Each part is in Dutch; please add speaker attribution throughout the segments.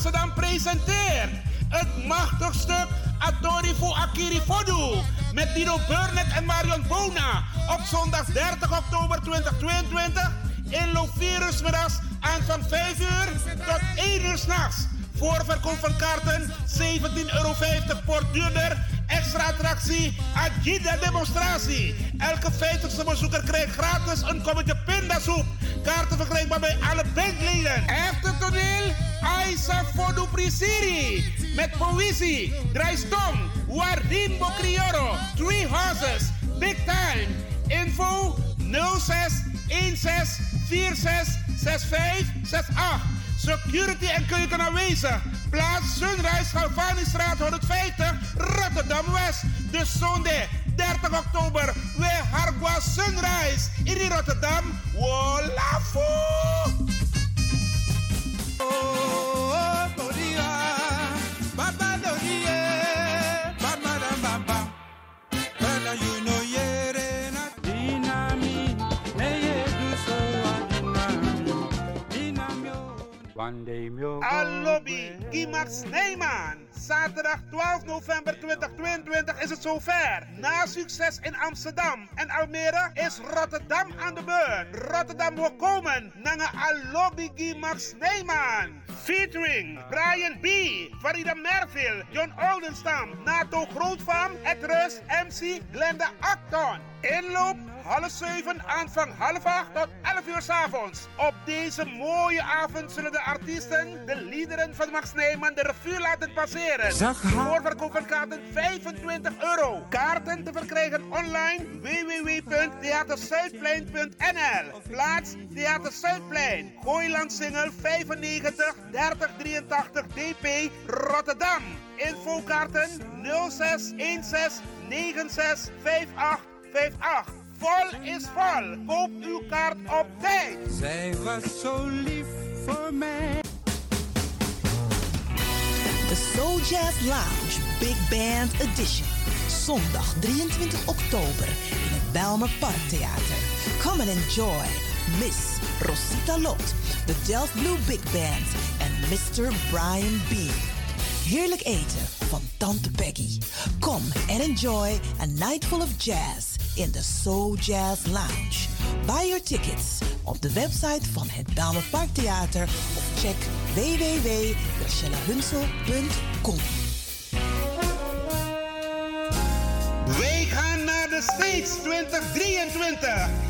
Speaker 1: Amsterdam presenteert het machtigstuk Adorifu Akiri Fodu met Dino Burnett en Marion Bona op zondag 30 oktober 2022 in Lovirus middags aan van 5 uur tot 1 uur s'nachts. Voorverkoop van kaarten 17,50 euro voor duurder. Extra attractie, Agida demonstratie. Elke 50ste bezoeker krijgt gratis een kommetje pindasoep. Kaarten verkrijgbaar bij alle bandleden. Echte toneel, Aisa Fodu Prisiri. Met poëzie, Draaistong, Warimbo Crioro, Three Horses, Big Time. Info 06 16 46 65 68. Security en keuken aanwezig. Plaats Sunrise Galvanistraat 150, Rotterdam West. De zondag 30 oktober. We Hargwa Sunrise in Rotterdam. Wolafo! Alobby, Gimax Neyman. Zaterdag 12 november 2022 is het zover. Na succes in Amsterdam en Almere is Rotterdam aan de beurt. Rotterdam wil komen naar Alobby Gimax Neyman. Featuring Brian B., Farida Merville, John Oldenstam, Nato Grootvam, Etrus, MC Glenda Acton. Inloop half 7, aanvang half 8 tot 11 uur s avonds. Op deze mooie avond zullen de artiesten de liederen van Max Neyman de revue laten passeren. Voorverkoop van kaarten 25 euro. Kaarten te verkrijgen online www.theaterzuidplein.nl Plaats Theater Zuidplein. Gooiland Singel 95 3083 DP Rotterdam. Infokaarten 06 16 96 58 58. Vol is vol. Koop uw kaart op tijd.
Speaker 2: Zij was zo lief voor mij.
Speaker 3: De Soul Jazz Lounge Big Band Edition. Zondag 23 oktober in het Belmer Parktheater. Come and enjoy Miss Rosita Lot, de Delft Blue Big Band en Mr. Brian B. Heerlijk eten van Tante Peggy. Come and enjoy a night full of jazz in the Soul Jazz Lounge. Buy your tickets op de website van het Belmer Parktheater of check www.gracielahunsel.com.
Speaker 1: Wij gaan naar de States 2023.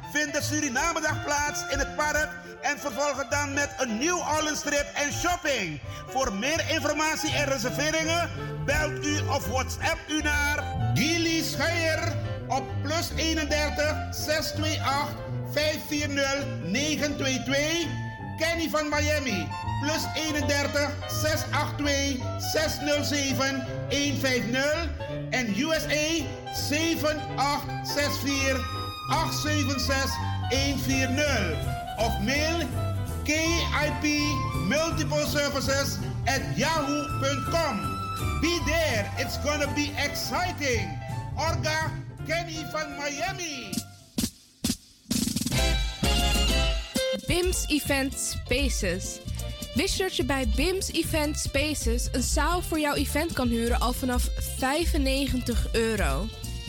Speaker 1: vindt de Surinamedag plaats in het park en vervolgen dan met een New Orleans trip en shopping. Voor meer informatie en reserveringen belt u of WhatsApp u naar Gilly Scheier op plus 31 628 540 922. Kenny van Miami plus 31 682 607 150 en USA 7864 876 140 of mail KIP Multiple Services at yahoo.com. Be there, it's gonna be exciting. Orga Kenny van Miami.
Speaker 4: BIMS Event Spaces. Wist je dat je bij BIMS Event Spaces een zaal voor jouw event kan huren al vanaf 95 euro?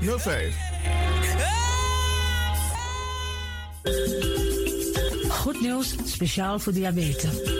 Speaker 5: 5305.
Speaker 6: Goed nieuws, speciaal voor diabetes.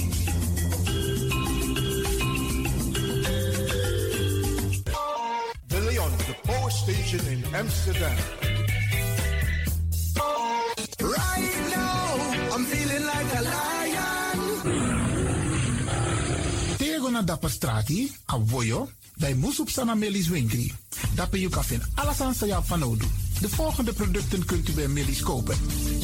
Speaker 5: Station in Amsterdam.
Speaker 2: Right now, I'm feeling like a lion.
Speaker 7: Tego na dapper strati, a voyo, bij Moesop Sana Melis Winkri. Dapper you kan alles aan van. De volgende producten kunt u bij Melis kopen.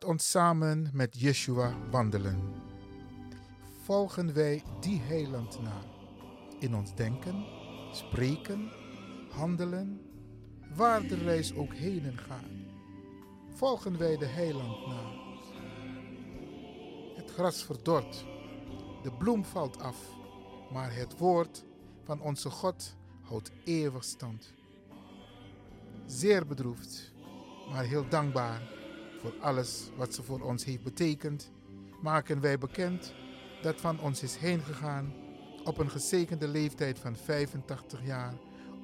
Speaker 7: Laat ons samen met Yeshua wandelen. Volgen wij die heiland na in ons denken, spreken, handelen, waar de reis ook heen gaat. Volgen wij de heiland na. Het gras verdort, de bloem valt af, maar het woord van onze God houdt eeuwig stand. Zeer bedroefd, maar heel dankbaar voor alles wat ze voor ons heeft betekend, maken wij bekend dat van ons is heen gegaan op een gezekende leeftijd van 85 jaar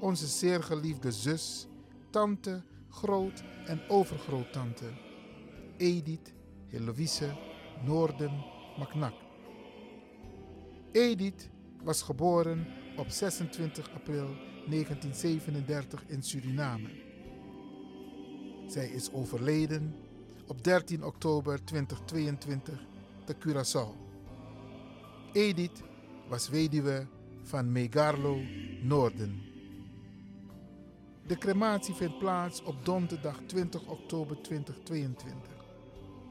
Speaker 7: onze zeer geliefde zus, tante, groot- en overgroottante Edith Heloïse Noorden Macnak. Edith was geboren op 26 april 1937 in Suriname. Zij is overleden op 13 oktober 2022 te Curaçao. Edith was weduwe van Megarlo Noorden. De crematie vindt plaats op donderdag 20 oktober 2022,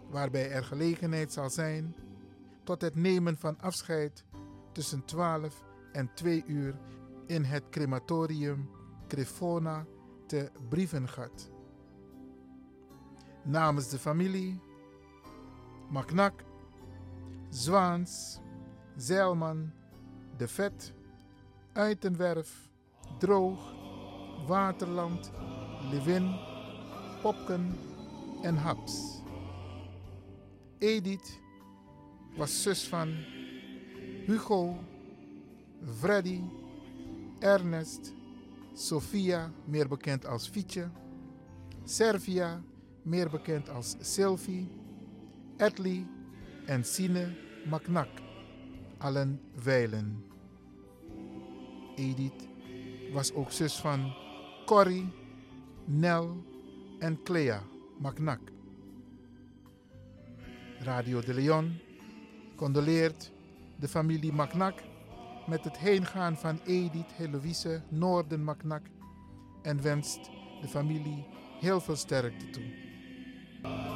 Speaker 7: waarbij er gelegenheid zal zijn tot het nemen van afscheid tussen 12 en 2 uur in het crematorium Crefona te Brievengat. Namens de familie Maknak, Zwaans, Zeilman, De Vet, Uitenwerf, Droog, Waterland, Lewin, Popken en Haps. Edith was zus van Hugo, Freddy, Ernest, Sophia, meer bekend als Fietje, Servia, meer bekend als Sylvie, Edley en Sine Maknak, allen wijlen. Edith was ook zus van Corrie, Nel en Clea Maknak. Radio de Leon condoleert de familie Maknak met het heengaan van Edith Heloïse Noorden Maknak en wenst de familie heel veel sterkte toe.
Speaker 8: Uh...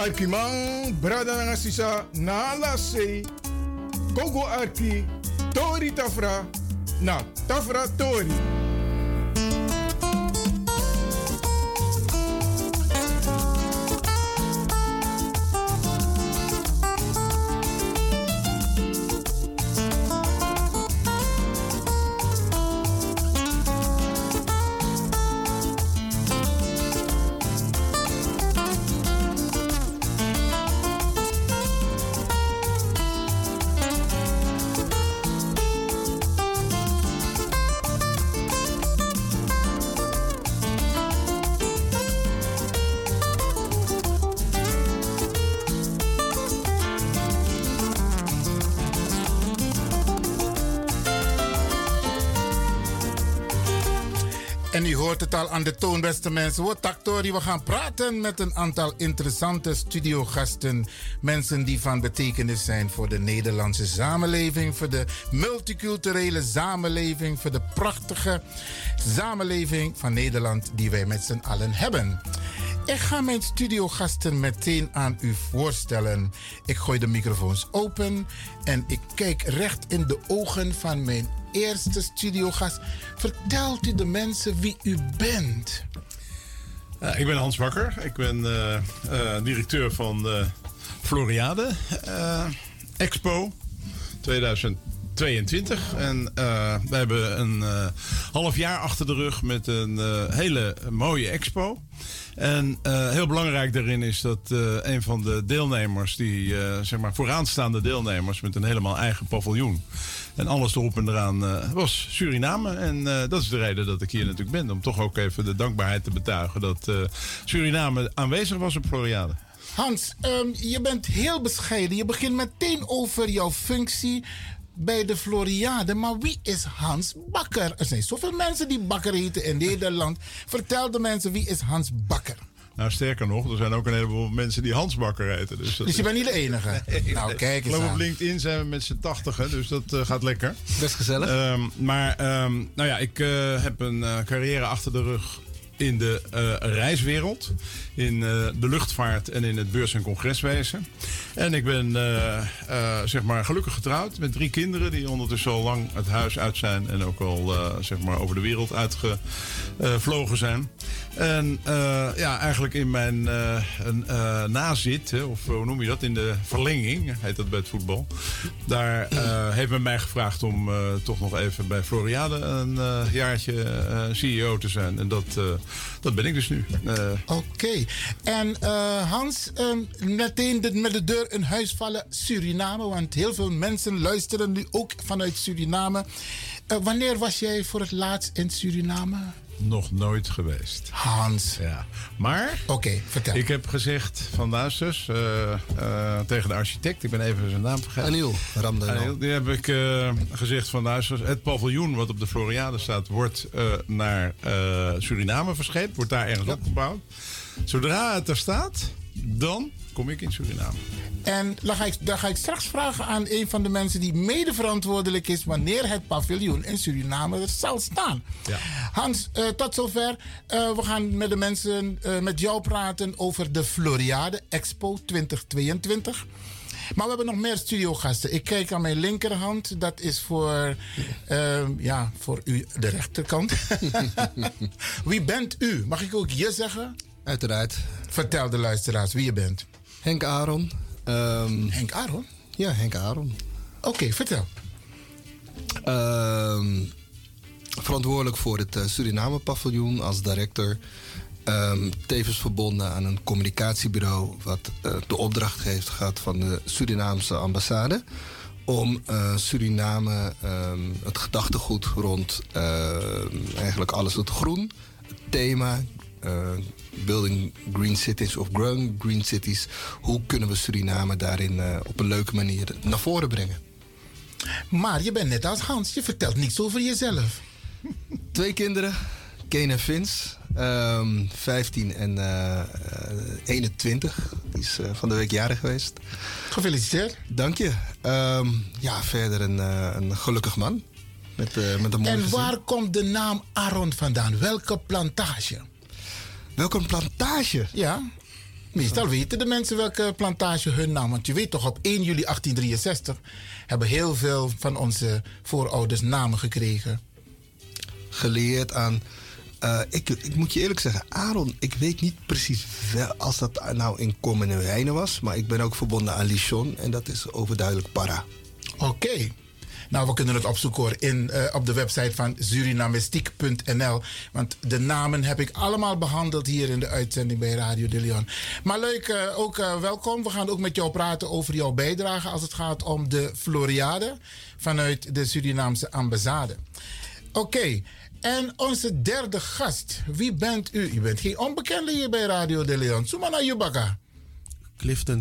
Speaker 7: Arkimang, brada nga sisa, na lase, kogo arki, tori tafra, na tafra tori. De toon, beste mensen. Wat Taktori, we gaan praten met een aantal interessante studiogasten. Mensen die van betekenis zijn voor de Nederlandse samenleving, voor de multiculturele samenleving, voor de prachtige samenleving van Nederland die wij met z'n allen hebben. Ik ga mijn studiogasten meteen aan u voorstellen. Ik gooi de microfoons open en ik kijk recht in de ogen van mijn eerste studiogast. Vertelt u de mensen wie u bent?
Speaker 9: ik ben Hans Bakker. Ik ben uh, uh, directeur van uh, Floriade Expo 2022. En we hebben een half jaar achter de rug met een hele mooie expo. En uh, heel belangrijk daarin is dat uh, een van de deelnemers, die uh, zeg maar vooraanstaande deelnemers met een helemaal eigen paviljoen. En alles erop en eraan was Suriname. En dat is de reden dat ik hier natuurlijk ben. Om toch ook even de dankbaarheid te betuigen dat Suriname aanwezig was op Floriade.
Speaker 7: Hans, um, je bent heel bescheiden. Je begint meteen over jouw functie bij de Floriade. Maar wie is Hans Bakker? Er zijn zoveel mensen die Bakker heten in Nederland. Vertel de mensen, wie is Hans Bakker?
Speaker 9: Nou, sterker nog, er zijn ook een heleboel mensen die Hans Bakker heten. Dus,
Speaker 7: dus je bent niet de enige? nou, kijk eens
Speaker 9: Ik op LinkedIn zijn we met z'n tachtigen, dus dat uh, gaat lekker.
Speaker 10: Best gezellig.
Speaker 9: Um, maar, um, nou ja, ik uh, heb een uh, carrière achter de rug in de uh, reiswereld, in uh, de luchtvaart en in het beurs- en congreswezen. En ik ben uh, zeg maar gelukkig getrouwd met drie kinderen die ondertussen al lang het huis uit zijn en ook al zeg maar over de wereld uitgevlogen zijn. En ja, eigenlijk in mijn nazit, hè, of hoe noem je dat, in de verlenging, heet dat bij het voetbal. Daar heeft men mij gevraagd om toch nog even bij Floriade een jaartje CEO te zijn. En dat dat ben ik dus nu. Uh.
Speaker 7: Oké. Okay. En uh, Hans, um, meteen de, met de deur in huis vallen Suriname. Want heel veel mensen luisteren nu ook vanuit Suriname. Uh, wanneer was jij voor het laatst in Suriname?
Speaker 9: Nog nooit geweest.
Speaker 7: Hans.
Speaker 9: Ja. Maar.
Speaker 7: Oké, vertel.
Speaker 9: Ik heb gezegd van uh, uh, tegen de architect, ik ben even zijn naam vergeten.
Speaker 10: Aniel Ramdanel.
Speaker 9: Die heb ik uh, gezegd van luisters, het paviljoen wat op de Floriade staat, wordt naar Suriname verscheept, wordt daar ergens ja. opgebouwd. Zodra het er staat, dan kom ik in Suriname.
Speaker 7: En dan ga, ik, dan ga ik straks vragen aan een van de mensen die mede verantwoordelijk is wanneer het paviljoen in Suriname er zal staan.
Speaker 9: Ja.
Speaker 7: Hans, uh, tot zover. Uh, we gaan met de mensen, uh, met jou praten over de Floriade Expo 2022. Maar we hebben nog meer studiogasten. Ik kijk aan mijn linkerhand. Dat is voor, ja, voor u de rechterkant. Wie bent u? Mag ik ook je zeggen?
Speaker 10: Uiteraard.
Speaker 7: Vertel de luisteraars wie je bent.
Speaker 10: Henk Aaron. Um,
Speaker 7: Henk Aaron?
Speaker 10: Ja, Henk Aaron.
Speaker 7: Oké, okay, vertel.
Speaker 10: Um, verantwoordelijk voor het uh, Suriname-paviljoen als director. Um, tevens verbonden aan een communicatiebureau... wat uh, de opdracht heeft gehad van de Surinaamse ambassade... om uh, Suriname het gedachtegoed rond eigenlijk alles wat groen... het thema building green cities of growing green cities. Hoe kunnen we Suriname daarin uh, op een leuke manier naar voren brengen?
Speaker 7: Maar je bent net als Hans, je vertelt niets over jezelf.
Speaker 10: Twee kinderen, Kane en Vince. Um, 15 en uh, 21. Die is van de week jarig geweest.
Speaker 7: Gefeliciteerd.
Speaker 10: Dank je. Um, ja, verder een, een gelukkig man. Met, met een mooi
Speaker 7: en
Speaker 10: gezin.
Speaker 7: waar komt de naam Aaron vandaan? Welke plantage?
Speaker 10: Welke plantage?
Speaker 7: Ja. Meestal weten de mensen welke plantage hun naam. Want je weet toch, op 1 juli 1863 hebben heel veel van onze voorouders namen gekregen.
Speaker 10: Geleerd aan. eh, ik, ik moet je eerlijk zeggen, Aaron, ik weet niet precies wel als dat nou in Kommenwijnen was. Maar ik ben ook verbonden aan Lichon en dat is overduidelijk para.
Speaker 7: Oké. Nou, we kunnen het opzoeken in, eh, op de website van surinamestiek.nl. Want de namen heb ik allemaal behandeld hier in de uitzending bij Radio de Leon. Maar leuk, eh, ook eh, welkom. We gaan ook met jou praten over jouw bijdrage als het gaat om de Floriade vanuit de Surinaamse ambassade. Oké. En onze derde gast, wie bent u? U bent geen onbekende hier bij Radio de Leon. Sumana Yubaka.
Speaker 11: Clifton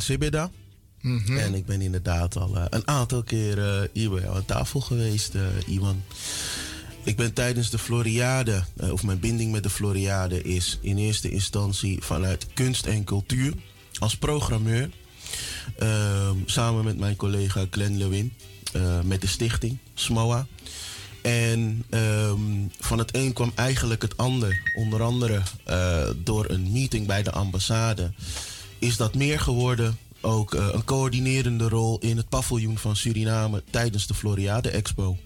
Speaker 11: Sibeda. En ik ben inderdaad al eh, een aantal keer eh, hier bij aan tafel geweest, eh, Iwan. Ik ben tijdens de Floriade, of mijn binding met de Floriade is in eerste instantie vanuit kunst en cultuur als programmeur. Ehm, samen met mijn collega Glenn Lewin, met de stichting SMOA. En ehm, van het een kwam eigenlijk het ander. Onder andere door een meeting bij de ambassade is dat meer geworden. Ook eh, een coördinerende rol in het paviljoen van Suriname tijdens de Floriade Expo.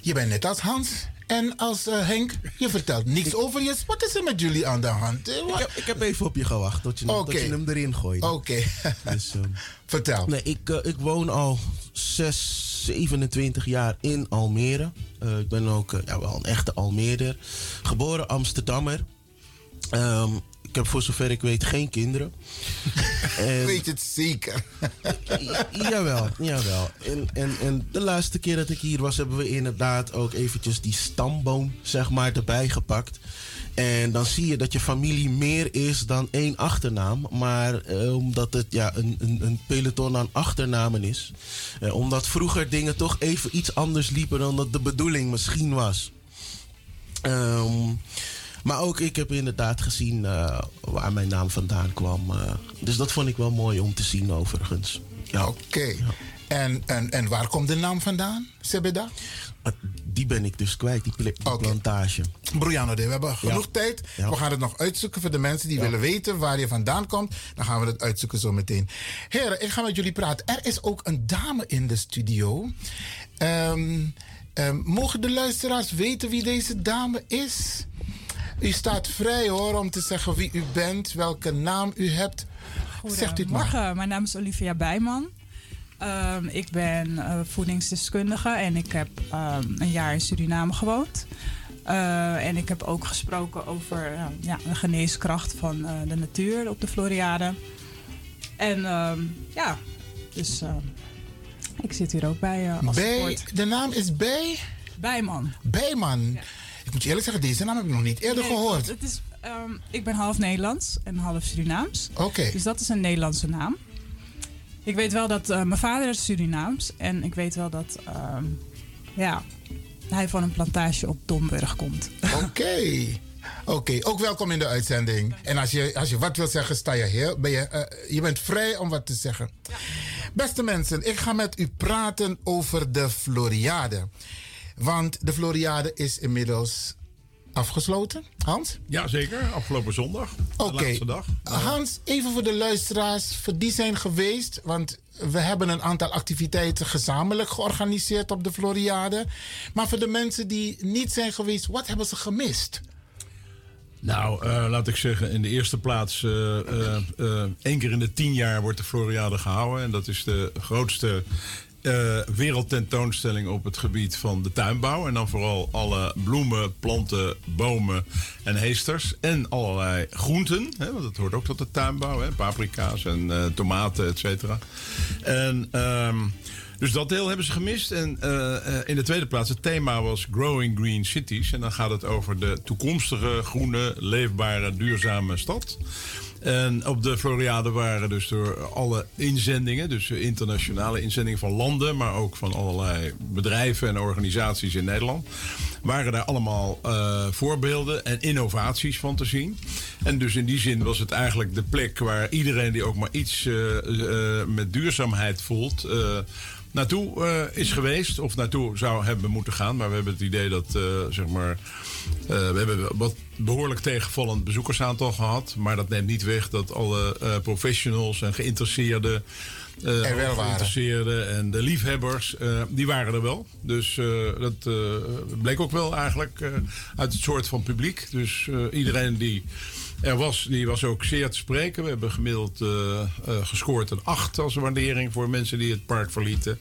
Speaker 7: Je bent net als Hans en als eh, Henk. Je vertelt niks over je. Wat is er met jullie aan de hand? Eh,
Speaker 11: Ik heb, ik heb even op je gewacht tot je,
Speaker 7: Oké.
Speaker 11: tot je hem erin gooit.
Speaker 7: Oké.
Speaker 11: Dus, ehm,
Speaker 7: Vertel.
Speaker 11: Nee, ik, ik woon al 6, 27 jaar in Almere. Ik ben ook ja, wel een echte Almeerder. Geboren Amsterdammer. Ehm, ik heb voor zover ik weet geen kinderen. En-
Speaker 7: Weet het zeker?
Speaker 11: jawel, jawel. En, en, en de laatste keer dat ik hier was, hebben we inderdaad ook eventjes die stamboom, zeg maar, erbij gepakt. En dan zie je dat je familie meer is dan één achternaam. Maar eh, omdat het ja, een, een, een peloton aan achternamen is. Eh, omdat vroeger dingen toch even iets anders liepen dan dat de bedoeling misschien was. Ehm, maar ook ik heb inderdaad gezien eh, waar mijn naam vandaan kwam. eh. dus dat vond ik wel mooi om te zien overigens. Ja.
Speaker 7: Oké. En, en, en waar komt de naam vandaan, Sebeda?
Speaker 11: Die ben ik dus kwijt, die, pla- die plantage.
Speaker 7: Brianna, we hebben genoeg
Speaker 11: Ja.
Speaker 7: tijd. We gaan het nog uitzoeken voor de mensen die willen weten waar je vandaan komt. Dan gaan we het uitzoeken zo meteen. Heren, ik ga met jullie praten. Er is ook een dame in de studio. Ehm, ehm, mogen de luisteraars weten wie deze dame is? U staat vrij hoor om te zeggen wie u bent, welke naam u hebt. Zegt u het maar.
Speaker 12: Mijn naam is Olivia Bijman. Ehm, ik ben eh, voedingsdeskundige en ik heb ehm, een jaar in Suriname gewoond. Eh, en ik heb ook gesproken over eh, ja, de geneeskracht van eh, de natuur op de Floriade. En ehm, ja, dus ehm, ik zit hier ook bij als
Speaker 7: Bij, de naam is Bij?
Speaker 12: Bijman.
Speaker 7: Bijman. Ik moet je eerlijk zeggen, deze naam heb ik nog niet eerder
Speaker 12: Nee,
Speaker 7: gehoord.
Speaker 12: Het is, ehm, ik ben half Nederlands en half Surinaams.
Speaker 7: Oké.
Speaker 12: Dus dat is een Nederlandse naam. Ik weet wel dat eh, mijn vader is Surinaams. En ik weet wel dat ehm, ja, hij van een plantage op Domburg komt.
Speaker 7: Oké. Oké, ook welkom in de uitzending. En als je, als je wat wilt zeggen, sta je heel. Ben je, eh, je bent vrij om wat te zeggen. Beste mensen, ik ga met u praten over de Floriade. Want de Floriade is inmiddels afgesloten. Hans?
Speaker 9: Ja, zeker. Afgelopen zondag.
Speaker 7: Oké.
Speaker 9: De laatste dag.
Speaker 7: Hans, even voor de luisteraars, voor die zijn geweest. Want we hebben een aantal activiteiten gezamenlijk georganiseerd op de Floriade. Maar voor de mensen die niet zijn geweest, wat hebben ze gemist?
Speaker 9: Nou, eh, laat ik zeggen, in de eerste plaats, eh, eh, eh, één keer in de tien jaar wordt de Floriade gehouden. En dat is de grootste eh, wereldtentoonstelling op het gebied van de tuinbouw. En dan vooral alle bloemen, planten, bomen en heesters. En allerlei groenten, hè, want dat hoort ook tot de tuinbouw. Hè, paprika's en eh, tomaten, et cetera. En... ehm, dus dat deel hebben ze gemist. En eh, in de tweede plaats, het thema was Growing Green Cities. En dan gaat het over de toekomstige, groene, leefbare, duurzame stad. En op de Floriade waren dus door alle inzendingen, dus internationale inzendingen van landen, maar ook van allerlei bedrijven en organisaties in Nederland, waren daar allemaal eh, voorbeelden en innovaties van te zien. En dus in die zin was het eigenlijk de plek waar iedereen die ook maar iets eh, eh, met duurzaamheid voelt. Naartoe eh, is geweest of naartoe zou hebben moeten gaan. Maar we hebben het idee dat, eh, zeg maar, eh, we hebben wat behoorlijk tegenvallend bezoekersaantal gehad. Maar dat neemt niet weg dat alle professionals en geïnteresseerden. eh,
Speaker 7: Er wel waren.
Speaker 9: geïnteresseerden en de liefhebbers, die waren er wel. Dus dat bleek ook wel eigenlijk uit het soort van publiek. Dus iedereen die er was, die was ook zeer te spreken. We hebben gemiddeld eh, eh, gescoord een 8 als waardering voor mensen die het park verlieten.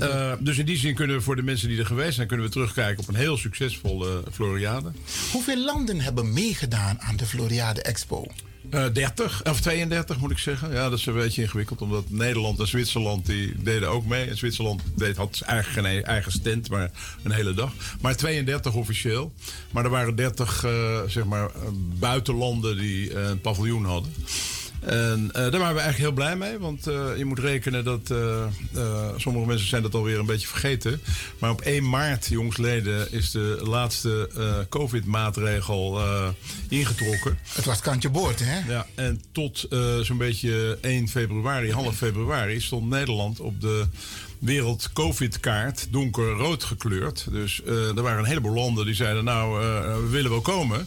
Speaker 9: Eh, dus in die zin kunnen we voor de mensen die er geweest zijn, kunnen we terugkijken op een heel succesvolle Floriade.
Speaker 7: Hoeveel landen hebben meegedaan aan de Floriade Expo?
Speaker 9: Eh 30, of 32 moet ik zeggen. Ja, dat is een beetje ingewikkeld, omdat Nederland en Zwitserland die deden ook mee. En Zwitserland deed, had eigenlijk geen eigen stand, maar een hele dag. Maar 32 officieel. Maar er waren 30 eh, zeg maar, eh, buitenlanden die eh, een paviljoen hadden. En eh, daar waren we eigenlijk heel blij mee. Want eh, je moet rekenen dat eh, sommige mensen zijn dat alweer een beetje vergeten. Maar op 1 maart, jongsleden, is de laatste COVID-maatregel ingetrokken.
Speaker 7: Het was kantje boord, hè?
Speaker 9: Ja, en tot zo'n beetje 1 februari, half februari, stond Nederland op de wereld COVID-kaart donkerrood gekleurd. Dus er waren een heleboel landen die zeiden, nou, we willen wel komen.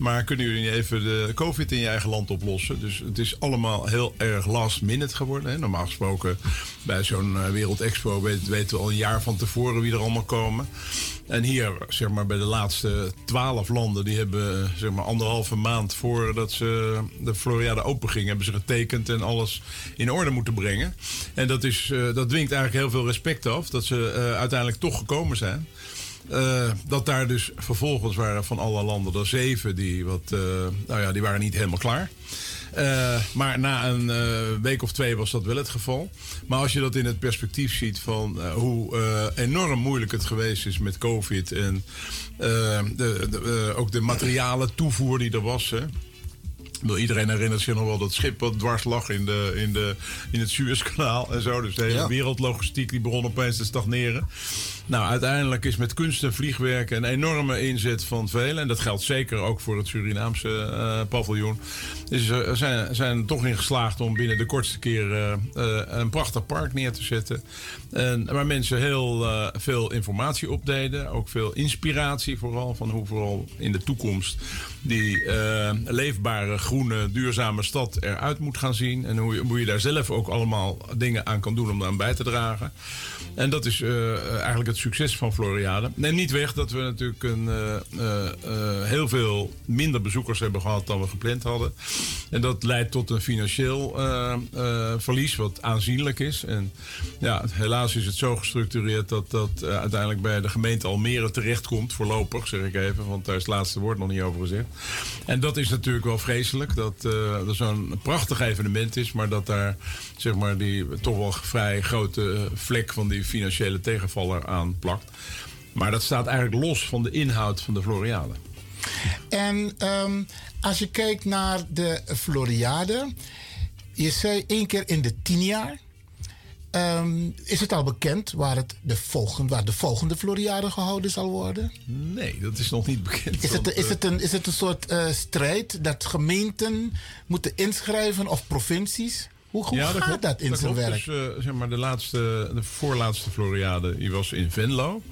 Speaker 9: Maar kunnen jullie niet even de COVID in je eigen land oplossen? Dus het is allemaal heel erg last minute geworden. Hè? Normaal gesproken bij zo'n eh, Wereldexpo weten we al een jaar van tevoren wie er allemaal komen. En hier, zeg maar, bij de laatste twaalf landen, die hebben eh, zeg maar anderhalve maand voordat ze de Floriade open ging, hebben ze getekend en alles in orde moeten brengen. En dat, is, eh, dat dwingt eigenlijk heel veel respect af dat ze uiteindelijk toch gekomen zijn. Eh, dat daar dus vervolgens waren van alle landen er zeven die, wat, eh, nou ja, die waren niet helemaal klaar. Eh, maar na een week of twee was dat wel het geval. Maar als je dat in het perspectief ziet van hoe enorm moeilijk het geweest is met COVID en de, de, ook de materialen toevoer die er was. Hè. Iedereen herinnert zich nog wel dat schip wat dwars lag in, de, in, de, in het Suezkanaal en zo. Dus de hele
Speaker 10: Ja.
Speaker 9: wereldlogistiek die begon opeens te stagneren. Nou, uiteindelijk is met kunst en vliegwerk een enorme inzet van velen. En dat geldt zeker ook voor het Surinaamse eh, paviljoen. Dus er zijn, zijn toch in geslaagd om binnen de kortste keer eh, eh, een prachtig park neer te zetten. En, waar mensen heel eh, veel informatie opdeden. Ook veel inspiratie vooral. Van hoe vooral in de toekomst die eh, leefbare, groene, duurzame stad eruit moet gaan zien. En hoe je, hoe je daar zelf ook allemaal dingen aan kan doen om daaraan bij te dragen. En dat is eh, eigenlijk het succes van Floriade. Neem niet weg dat we natuurlijk een, eh, eh, eh, heel veel minder bezoekers hebben gehad dan we gepland hadden. En dat leidt tot een financieel verlies, wat aanzienlijk is. En ja, helaas is het zo gestructureerd dat dat uiteindelijk bij de gemeente Almere terechtkomt. Voorlopig, zeg ik even, want daar is het laatste woord nog niet over gezegd. En dat is natuurlijk wel vreselijk, dat er zo'n prachtig evenement is, maar dat daar zeg maar die toch wel vrij grote vlek van die financiële tegenvaller aan plakt. Maar dat staat eigenlijk los van de inhoud van de Floriade.
Speaker 7: En ehm, als je kijkt naar de Floriade, je zei één keer in de tien jaar. Ehm, is het al bekend waar, het de volgende, waar de volgende Floriade gehouden zal worden?
Speaker 9: Nee, dat is nog niet bekend.
Speaker 7: Is het, is
Speaker 9: eh,
Speaker 7: het, een, is het een soort eh, strijd dat gemeenten moeten inschrijven of provincies? Hoe, hoe gaat
Speaker 9: klopt.
Speaker 7: dat in zijn
Speaker 9: klopt.
Speaker 7: werk?
Speaker 9: Dus, eh, zeg maar, de, laatste, de voorlaatste Floriade die was in Venlo.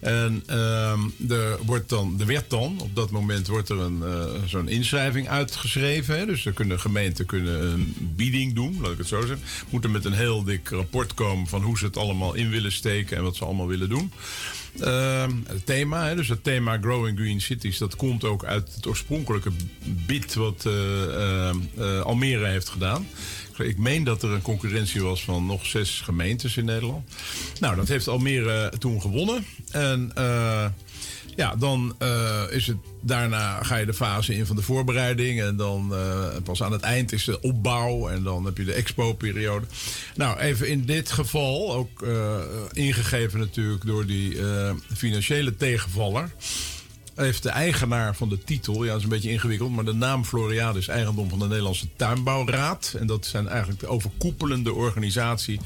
Speaker 9: En ehm, er, wordt dan, er werd dan, op dat moment wordt er een, eh, zo'n inschrijving uitgeschreven. Hè? Dus dan kunnen gemeenten kunnen een bieding doen, laat ik het zo zeggen. Moeten met een heel dik rapport komen van hoe ze het allemaal in willen steken en wat ze allemaal willen doen. Ehm, het thema, hè, dus het thema Growing Green Cities, dat komt ook uit het oorspronkelijke bid wat eh, ehm, eh, Almere heeft gedaan. Ik meen dat er een concurrentie was van nog zes gemeentes in Nederland. Nou, dat heeft Almere toen gewonnen. En eh, ja, dan eh, is het daarna ga je de fase in van de voorbereiding. En dan eh, pas aan het eind is de opbouw. En dan heb je de expo-periode. Nou, even in dit geval, ook eh, ingegeven natuurlijk door die financiële tegenvaller heeft de eigenaar van de titel, ja, dat is een beetje ingewikkeld, maar de naam Floriade is eigendom van de Nederlandse Tuinbouwraad. En dat zijn eigenlijk de overkoepelende organisatie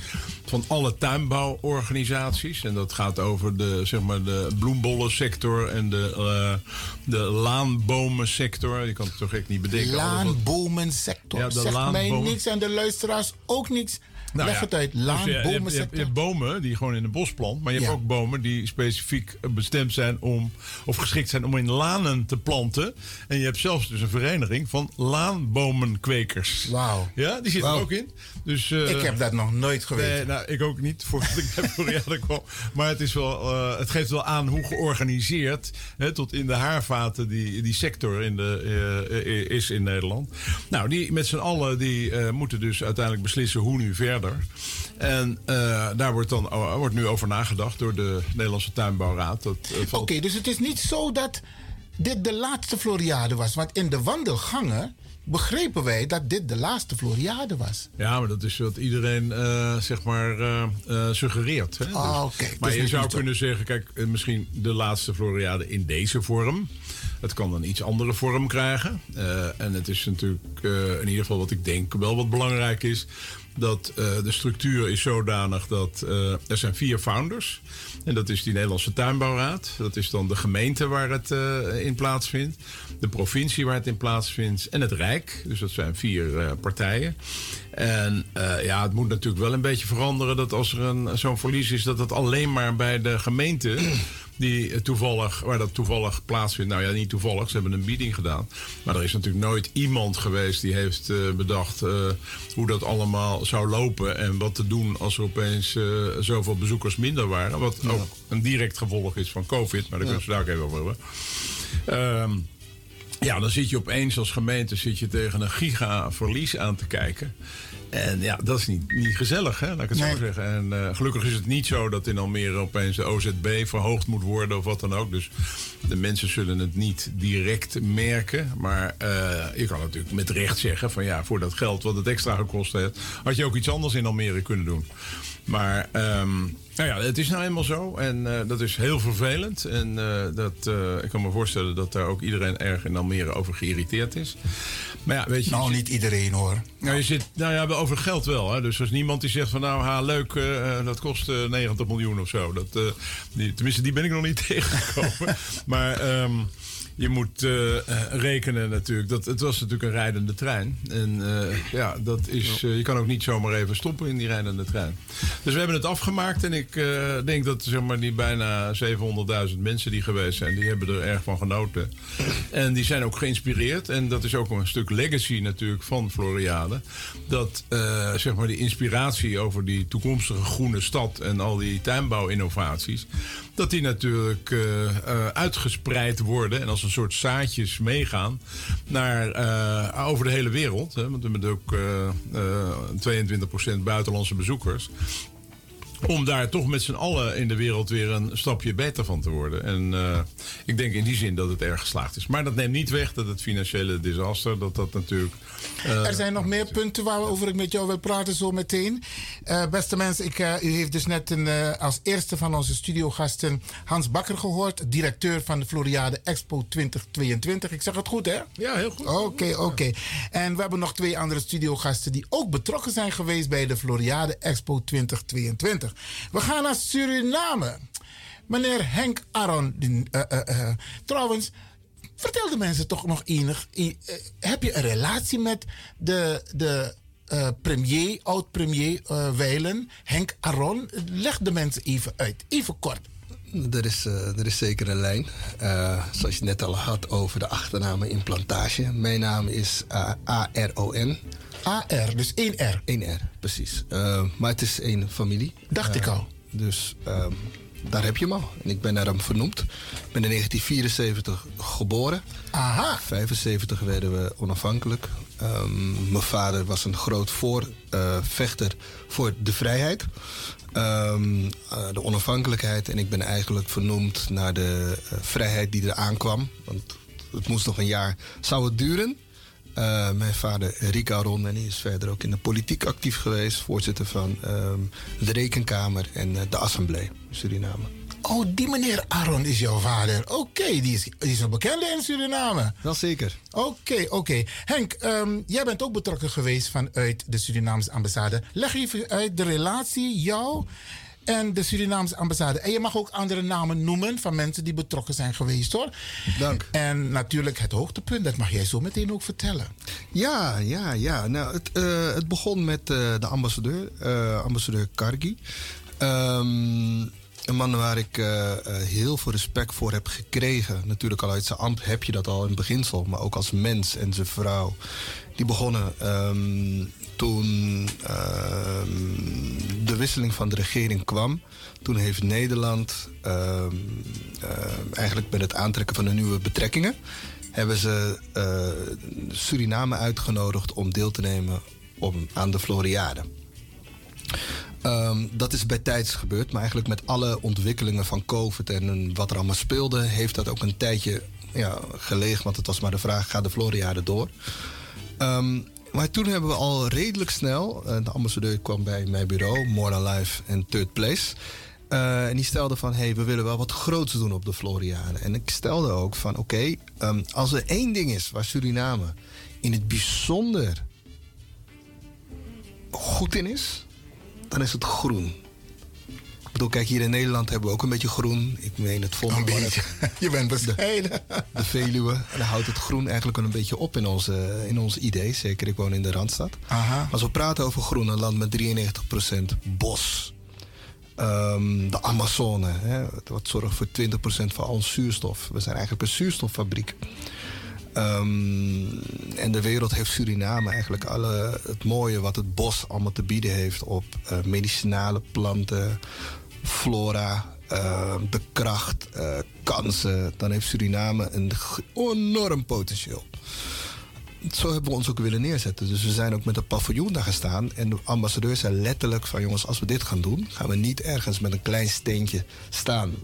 Speaker 9: van alle tuinbouworganisaties. En dat gaat over de, zeg maar, de bloembollensector en de, eh, de laanbomensector. Je kan het toch echt niet bedenken.
Speaker 7: Laanbomensector.
Speaker 9: Ja, de
Speaker 7: Zegt mij
Speaker 9: laanbomen.
Speaker 7: niks en de luisteraars ook niks.
Speaker 9: Nou
Speaker 7: Leg
Speaker 9: ja,
Speaker 7: het
Speaker 9: dus
Speaker 7: Laan,
Speaker 9: je, je hebt- je, hebt,
Speaker 7: bomensector.
Speaker 9: je hebt bomen die gewoon in een bos plant. Maar je hebt
Speaker 7: Ja.
Speaker 9: ook bomen die specifiek bestemd zijn om. of geschikt zijn om in lanen te planten. En je hebt zelfs dus een vereniging van laanbomenkwekers.
Speaker 7: Wauw.
Speaker 9: Ja, die zit er ook in. Dus, eh,
Speaker 7: Ik heb dat nog nooit geweten.
Speaker 9: Nee, nou, ik ook niet. Voordat ik Floriade kwam. Maar het, is wel, eh, het geeft wel aan hoe georganiseerd. Hè, tot in de haarvaten die, die sector in de, eh, eh, is in Nederland. Nou, die met z'n allen die, eh, moeten dus uiteindelijk beslissen hoe nu verder. En eh, daar wordt, dan, oh, wordt nu over nagedacht door de Nederlandse Tuinbouwraad. Eh,
Speaker 7: Oké, dus het is niet zo dat dit de laatste Floriade was. Want in de wandelgangen begrepen wij dat dit de laatste Floriade was.
Speaker 9: Ja, maar dat is wat iedereen eh, zeg maar eh, eh, suggereert. Hè?
Speaker 7: Ah,
Speaker 9: Dus-
Speaker 7: oké.
Speaker 9: Maar
Speaker 7: Dus
Speaker 9: je zou kunnen zeggen, kijk, eh, misschien de laatste Floriade in deze vorm. Het kan een iets andere vorm krijgen. Eh, en het is natuurlijk eh, in ieder geval wat ik denk wel wat belangrijk is. Dat eh, de structuur is zodanig dat eh, er zijn vier founders. En dat is die Nederlandse Tuinbouwraad. Dat is dan de gemeente waar het eh, in plaatsvindt. De provincie waar het in plaatsvindt. En het Rijk. Dus dat zijn vier partijen. En ja, het moet natuurlijk wel een beetje veranderen dat als er zo'n verlies is, dat het alleen maar bij de gemeente. Die eh, toevallig, waar dat toevallig plaatsvindt. Nou ja, niet toevallig, ze hebben een bieding gedaan. Maar er is natuurlijk nooit iemand geweest die heeft eh, bedacht eh, hoe dat allemaal zou lopen. En wat te doen als er opeens zoveel bezoekers minder waren. Wat ook een direct gevolg is van COVID. Maar daar kunnen we daar ook even over hebben. Ehm, ja, dan zit je opeens als gemeente zit je tegen een giga verlies aan te kijken. En ja, dat is niet, niet gezellig, hè? laat ik het
Speaker 7: Nee.
Speaker 9: zo zeggen. En eh, gelukkig is het niet zo dat in Almere opeens de OZB verhoogd moet worden of wat dan ook. Dus de mensen zullen het niet direct merken. Maar eh, je kan natuurlijk met recht zeggen van ja, voor dat geld wat het extra gekost heeft, had je ook iets anders in Almere kunnen doen. Maar ehm, nou ja, het is nou eenmaal zo. En eh, dat is heel vervelend. En eh, dat, eh, ik kan me voorstellen dat daar ook iedereen erg in Almere over geïrriteerd is. Maar ja, weet je.
Speaker 7: Nou,
Speaker 9: je
Speaker 7: niet iedereen hoor.
Speaker 9: nou, je zit, nou ja, over geld wel. Hè? Dus er is niemand die zegt van nou, ha, leuk, dat kost eh, 90 miljoen of zo. Dat, die, tenminste, die ben ik nog niet tegengekomen. maar ehm, je moet eh, eh, rekenen natuurlijk. Dat, het was natuurlijk een rijdende trein. En eh, ja, dat is, je kan ook niet zomaar even stoppen in die rijdende trein. Dus we hebben het afgemaakt. En ik denk dat zeg maar, die bijna 700.000 mensen die geweest zijn, die hebben er erg van genoten. En die zijn ook geïnspireerd. En dat is ook een stuk legacy natuurlijk van Floriade. Dat zeg maar die inspiratie over die toekomstige groene stad en al die tuinbouwinnovaties. Dat die natuurlijk eh, eh, uitgespreid worden en als een soort zaadjes meegaan naar, eh, over de hele wereld. Hè, want we hebben ook eh, eh, 22% buitenlandse bezoekers. Om daar toch met z'n allen in de wereld weer een stapje beter van te worden. En eh, ik denk in die zin dat het erg geslaagd is. Maar dat neemt niet weg dat het financiële disaster, dat dat natuurlijk. eh,
Speaker 7: Er zijn nog meer punten waarover ik met jou wil praten zo meteen. Eh, beste mensen, ik, eh, u heeft dus net een, eh, als eerste van onze studiogasten Hans Bakker gehoord. Directeur van de Floriade Expo 2022. Ik zeg het goed hè?
Speaker 9: Ja, heel goed.
Speaker 7: Oké, oké. En we hebben nog twee andere studiogasten die ook betrokken zijn geweest bij de Floriade Expo 2022. We gaan naar Suriname. Meneer Henk Aron. eh, eh, eh, trouwens, vertel de mensen toch nog enig. heb je een relatie met de, de premier, oud-premier eh Weilen, Henk Aron? Leg de mensen even uit, even kort.
Speaker 10: Er is, er is zeker een lijn. Zoals je net al had over de achternamen in plantage. Mijn naam is A-R-O-N.
Speaker 7: A-R, dus één R.
Speaker 10: Eén R, precies. Eh, maar het is één familie.
Speaker 7: Dacht ik
Speaker 10: Eh,
Speaker 7: al.
Speaker 10: Dus ehm, daar heb je hem al. En ik ben naar hem vernoemd. Ik ben in 1974 geboren.
Speaker 7: Aha.
Speaker 10: 75 werden we onafhankelijk. Ehm, mijn vader was een groot voorvechter voor de vrijheid. Ehm, eh, de onafhankelijkheid. En ik ben eigenlijk vernoemd naar de eh, vrijheid die er aankwam. Want het moest nog een jaar, zou het duren. Eh, mijn vader Rick Aron, en die is verder ook in de politiek actief geweest. Voorzitter van ehm, de Rekenkamer en eh, de Assemblee Suriname.
Speaker 7: Oh, die meneer Aron is jouw vader. Oké, die, is, die is een bekende in Suriname.
Speaker 10: Wel zeker.
Speaker 7: Oké, oké. Henk, ehm, jij bent ook betrokken geweest vanuit de Surinaamse ambassade. Leg even uit de relatie, jou en de Surinaamse ambassade. En je mag ook andere namen noemen van mensen die betrokken zijn geweest hoor.
Speaker 10: Dank.
Speaker 7: En natuurlijk het hoogtepunt, dat mag jij zo meteen ook vertellen.
Speaker 10: Ja, ja, ja. Nou, het, eh, het begon met eh, de ambassadeur, eh, ambassadeur Kargi. Ehm, een man waar ik heel veel respect voor heb gekregen. Natuurlijk al uit zijn ambt heb je dat al in het beginsel. Maar ook als mens en zijn vrouw. Die begonnen ehm, toen ehm, de wisseling van de regering kwam. Toen heeft Nederland ehm, eh, eigenlijk met het aantrekken van de nieuwe betrekkingen... hebben ze eh, Suriname uitgenodigd om deel te nemen om, aan de Floriade. Ehm, dat is bij tijds gebeurd, maar eigenlijk met alle ontwikkelingen van COVID en wat er allemaal speelde, heeft dat ook een tijdje ja, gelegen. Want het was maar de vraag: gaat de Floriade door? Ehm, maar toen hebben we al redelijk snel, eh, de ambassadeur kwam bij mijn bureau, More Than Life en Third Place. Eh, en die stelde van, hey, we willen wel wat groots doen op de Floriade. En ik stelde ook van, oké, ehm, als er één ding is waar Suriname in het bijzonder goed in is, dan is het groen. Bedoel, kijk, hier in Nederland hebben we ook een beetje groen. Ik meen het volgende.
Speaker 7: Je bent bescheiden.
Speaker 10: De, de Veluwe. En dan houdt het groen eigenlijk wel een beetje op in onze, in onze idee. Zeker, ik woon in de Randstad.
Speaker 7: Aha.
Speaker 10: Als we praten over groen, een land met 93% bos. Ehm, de Amazone, hè, wat zorgt voor 20% van al ons zuurstof. We zijn eigenlijk een zuurstoffabriek. Ehm, en de wereld heeft Suriname eigenlijk alle, het mooie wat het bos allemaal te bieden heeft op eh, medicinale planten, flora, eh, de kracht, eh, kansen. Dan heeft Suriname een enorm potentieel. Zo hebben we ons ook willen neerzetten. Dus we zijn ook met een paviljoen daar gestaan. En de ambassadeur zei letterlijk van jongens, als we dit gaan doen, gaan we niet ergens met een klein steentje staan.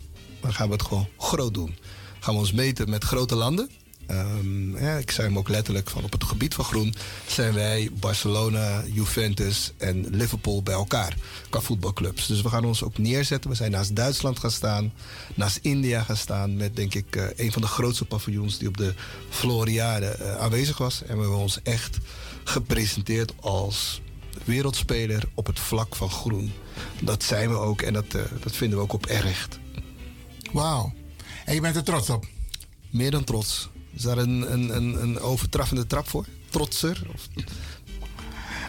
Speaker 10: Dan gaan we het gewoon groot doen. Gaan we ons meten met grote landen. Ehm, ja, ik zei hem ook letterlijk van op het gebied van groen zijn wij Barcelona, Juventus en Liverpool bij elkaar qua voetbalclubs. Dus we gaan ons ook neerzetten. We zijn naast Duitsland gaan staan, naast India gaan staan met denk ik eh, een van de grootste paviljoens die op de Floriade eh, aanwezig was. En we hebben ons echt gepresenteerd als wereldspeler op het vlak van groen. Dat zijn we ook en dat, eh, dat vinden we ook op erg.
Speaker 7: Wauw. En je bent er trots op?
Speaker 10: Meer dan trots. Is daar een, een, een, een overtraffende trap voor? Trotser? Of...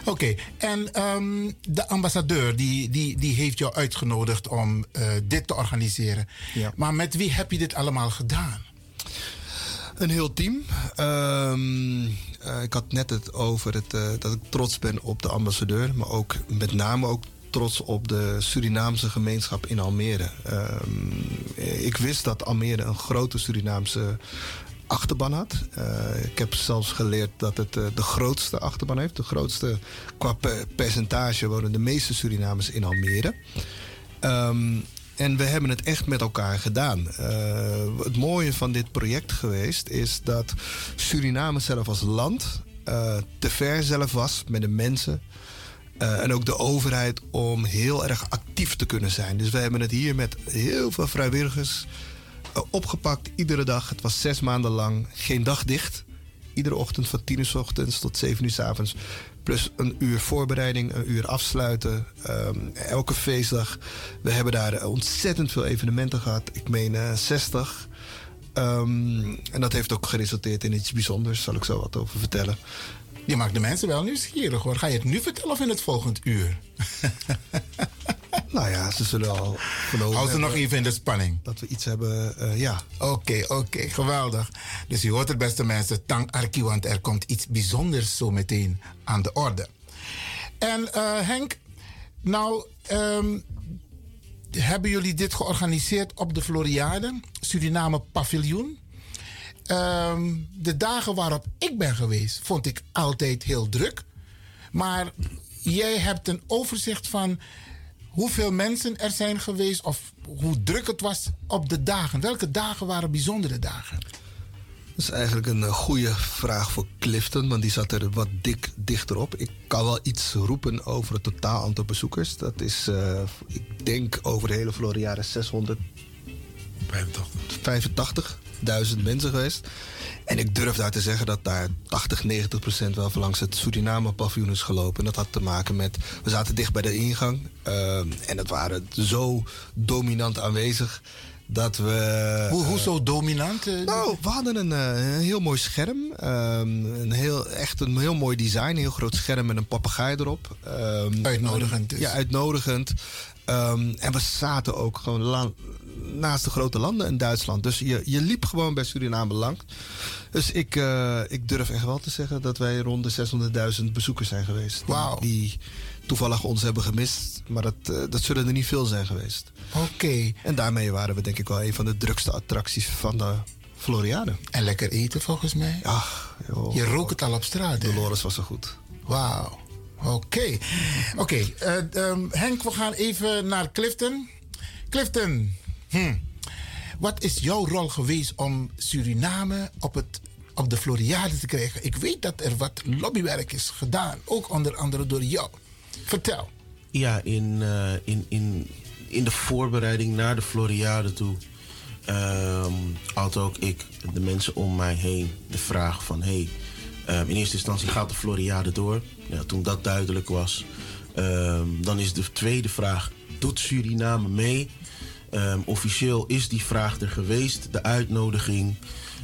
Speaker 7: Oké, en ehm, de ambassadeur die, die, die heeft jou uitgenodigd om eh, dit te organiseren.
Speaker 10: Ja.
Speaker 7: Maar met wie heb je dit allemaal gedaan?
Speaker 10: Een heel team. Ehm, eh, ik had net het over het, eh, dat ik trots ben op de ambassadeur, maar ook met name ook trots op de Surinaamse gemeenschap in Almere. Ehm, ik wist dat Almere een grote Surinaamse achterban had. Eh, ik heb zelfs geleerd dat het eh, de grootste achterban heeft. De grootste qua per- percentage wonen de meeste Surinamers in Almere. Ehm, en we hebben het echt met elkaar gedaan. Eh, het mooie van dit project geweest is dat Suriname zelf als land te ver zelf was met de mensen. en ook de overheid om heel erg actief te kunnen zijn. Dus we hebben het hier met heel veel vrijwilligers opgepakt. Iedere dag. Het was zes maanden lang. Geen dag dicht. Iedere ochtend van tien uur 's ochtends tot zeven uur 's avonds. Plus een uur voorbereiding, een uur afsluiten. ehm, elke feestdag. We hebben daar ontzettend veel evenementen gehad. Ik meen eh, 60. Ehm, en dat heeft ook geresulteerd in iets bijzonders. Zal ik zo wat over vertellen.
Speaker 7: Je maakt de mensen wel nieuwsgierig hoor. Ga je het nu vertellen of in het volgend uur?
Speaker 10: nou ja, ze zullen al geloven.
Speaker 7: Hou ze nog even in de spanning.
Speaker 10: Dat we iets hebben, eh, ja.
Speaker 7: Oké, oké, geweldig. Dus u hoort het beste mensen, tang Arki, want er komt iets bijzonders zo meteen aan de orde. En eh, Henk, nou ehm, hebben jullie dit georganiseerd op de Floriade, Suriname Paviljoen. Ehm, de dagen waarop ik ben geweest, vond ik altijd heel druk. Maar jij hebt een overzicht van hoeveel mensen er zijn geweest of hoe druk het was op de dagen. Welke dagen waren bijzondere dagen?
Speaker 10: Dat is eigenlijk een eh, goede vraag voor Clifton, want die zat er wat dik dichterop. Ik kan wel iets roepen over het totaal aantal bezoekers. Dat is, eh, ik denk over de hele Floriade 685. 600.000 mensen geweest. En ik durf daar te zeggen dat daar 80, 90 procent wel langs het Suriname-paviljoen is gelopen. En dat had te maken met, we zaten dicht bij de ingang. ehm, en het waren zo dominant aanwezig dat we...
Speaker 7: Hoe,
Speaker 10: eh,
Speaker 7: hoezo dominant? eh?
Speaker 10: nou, we hadden een, eh, een heel mooi scherm. ehm, een heel, echt een heel mooi design. Een heel groot scherm met een papegaai erop. Ehm,
Speaker 7: Uitnodigend dus.
Speaker 10: Ja, uitnodigend. Ehm, en we zaten ook gewoon la- naast de grote landen in Duitsland. Dus je, je liep gewoon bij Suriname lang. Dus ik, eh, ik durf echt wel te zeggen dat wij rond de 600.000 bezoekers zijn geweest. Die toevallig ons hebben gemist. Maar dat, eh, dat zullen er niet veel zijn geweest.
Speaker 7: Oké.
Speaker 10: En daarmee waren we denk ik wel een van de drukste attracties van de Floriade.
Speaker 7: En lekker eten volgens mij.
Speaker 10: Ach, joh.
Speaker 7: Je rook het al op straat.
Speaker 10: Dolores was zo goed.
Speaker 7: Wauw. Oké. Oké. eh, ehm, Henk, we gaan even naar Clifton. Clifton, hm. wat is jouw rol geweest om Suriname op, het, op de Floriade te krijgen? Ik weet dat er wat lobbywerk is gedaan, ook onder andere door jou. Vertel.
Speaker 11: Ja, in, eh, in, in, in de voorbereiding naar de Floriade toe ehm, had ook ik de mensen om mij heen de vraag van... Hey, ehm, in eerste instantie gaat de Floriade door. Ja, toen dat duidelijk was, ehm, dan is de tweede vraag... Doet Suriname mee? Ehm, officieel is die vraag er geweest, de uitnodiging.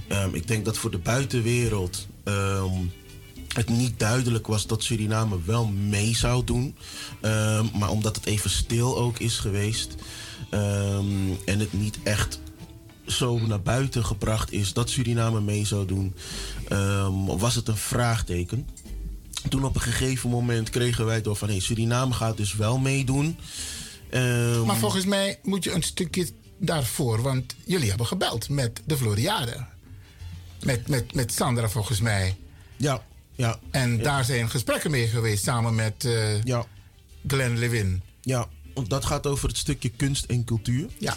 Speaker 11: Ehm, ik denk dat voor de buitenwereld ehm, het niet duidelijk was dat Suriname wel mee zou doen. Maar omdat het even stil ook is geweest en het niet echt zo naar buiten gebracht is dat Suriname mee zou doen, was het een vraagteken. Toen op een gegeven moment kregen wij door van hey, Suriname gaat dus wel meedoen. Ehm,
Speaker 7: Maar volgens mij moet je een stukje daarvoor, want jullie hebben gebeld met de Floriade. Met, met, met Sandra volgens mij.
Speaker 11: Ja, ja.
Speaker 7: En daar zijn gesprekken mee geweest samen met eh
Speaker 11: ja.
Speaker 7: Glenn Lewin.
Speaker 11: Ja, want dat gaat over het stukje kunst en cultuur.
Speaker 7: Ja.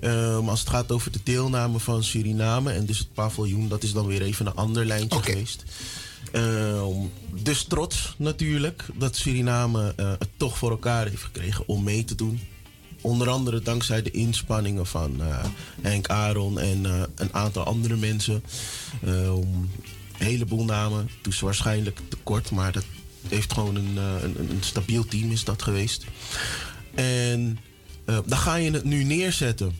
Speaker 11: Ehm, als het gaat over de deelname van Suriname en dus het paviljoen, dat is dan weer even een ander lijntje geweest. Ehm, dus trots natuurlijk dat Suriname eh, het toch voor elkaar heeft gekregen om mee te doen. Onder andere dankzij de inspanningen van eh, Henk Aaron en een aantal andere mensen. Een heleboel namen. Toen is waarschijnlijk tekort, maar dat heeft gewoon een, een, een stabiel team is dat geweest. En dan ga je het nu neerzetten.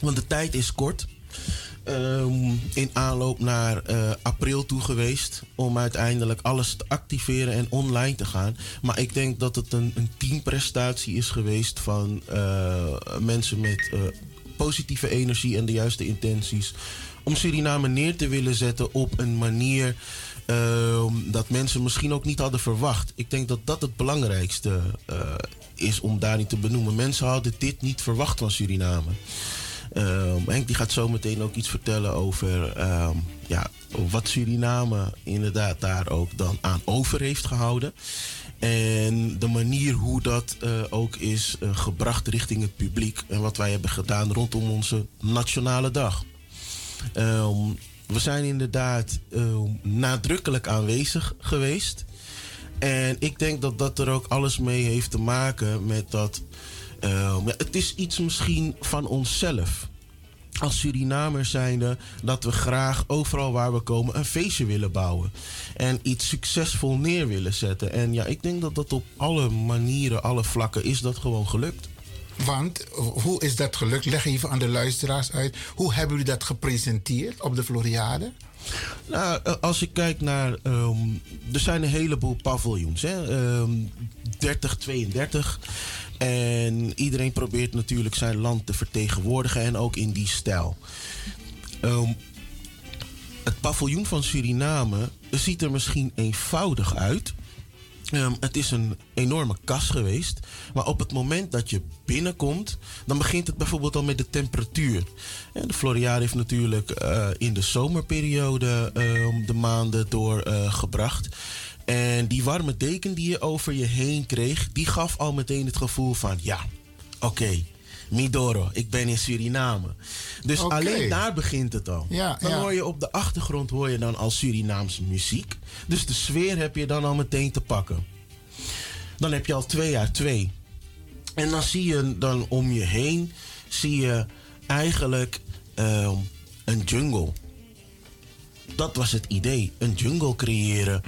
Speaker 11: Want de tijd is kort. Ehm, in aanloop naar eh, april toe geweest. Om uiteindelijk alles te activeren en online te gaan. Maar ik denk dat het een, een teamprestatie is geweest van eh, mensen met eh, positieve energie en de juiste intenties. Om Suriname neer te willen zetten op een manier ehm, dat mensen misschien ook niet hadden verwacht. Ik denk dat dat het belangrijkste is om daar niet te benoemen. Mensen hadden dit niet verwacht van Suriname. Ehm, Henk die gaat zo meteen ook iets vertellen over ehm, ja, wat Suriname inderdaad daar ook dan aan over heeft gehouden. En de manier hoe dat eh, ook is eh, gebracht richting het publiek. En wat wij hebben gedaan rondom onze nationale dag. Ehm, we zijn inderdaad nadrukkelijk aanwezig geweest. En ik denk dat dat er ook alles mee heeft te maken met dat. Ehm, het is iets misschien van onszelf. Als Surinamers zijnde dat we graag overal waar we komen een feestje willen bouwen. En iets succesvol neer willen zetten. En ja, ik denk dat dat op alle manieren, alle vlakken is dat gewoon gelukt.
Speaker 7: Want hoe is dat gelukt? Leg even aan de luisteraars uit. Hoe hebben jullie dat gepresenteerd op de Floriade?
Speaker 11: Nou, eh, als ik kijk naar. ehm, er zijn een heleboel paviljoens. Hè? Ehm 30, 32. En iedereen probeert natuurlijk zijn land te vertegenwoordigen. En ook in die stijl. Ehm, het paviljoen van Suriname ziet er misschien eenvoudig uit. Het is een enorme kas geweest. Maar op het moment dat je binnenkomt, dan begint het bijvoorbeeld al met de temperatuur. En de Floriade heeft natuurlijk eh, in de zomerperiode ehm, de maanden doorgebracht. en die warme deken die je over je heen kreeg, die gaf al meteen het gevoel van ja, oké. Midoro, ik ben in Suriname. Dus alleen daar begint het al.
Speaker 7: Ja,
Speaker 11: dan
Speaker 7: ja.
Speaker 11: hoor je op de achtergrond hoor je dan al Surinaamse muziek. Dus de sfeer heb je dan al meteen te pakken. Dan heb je al twee jaar twee. En dan zie je dan om je heen, zie je eigenlijk ehm, een jungle. Dat was het idee. Een jungle creëren.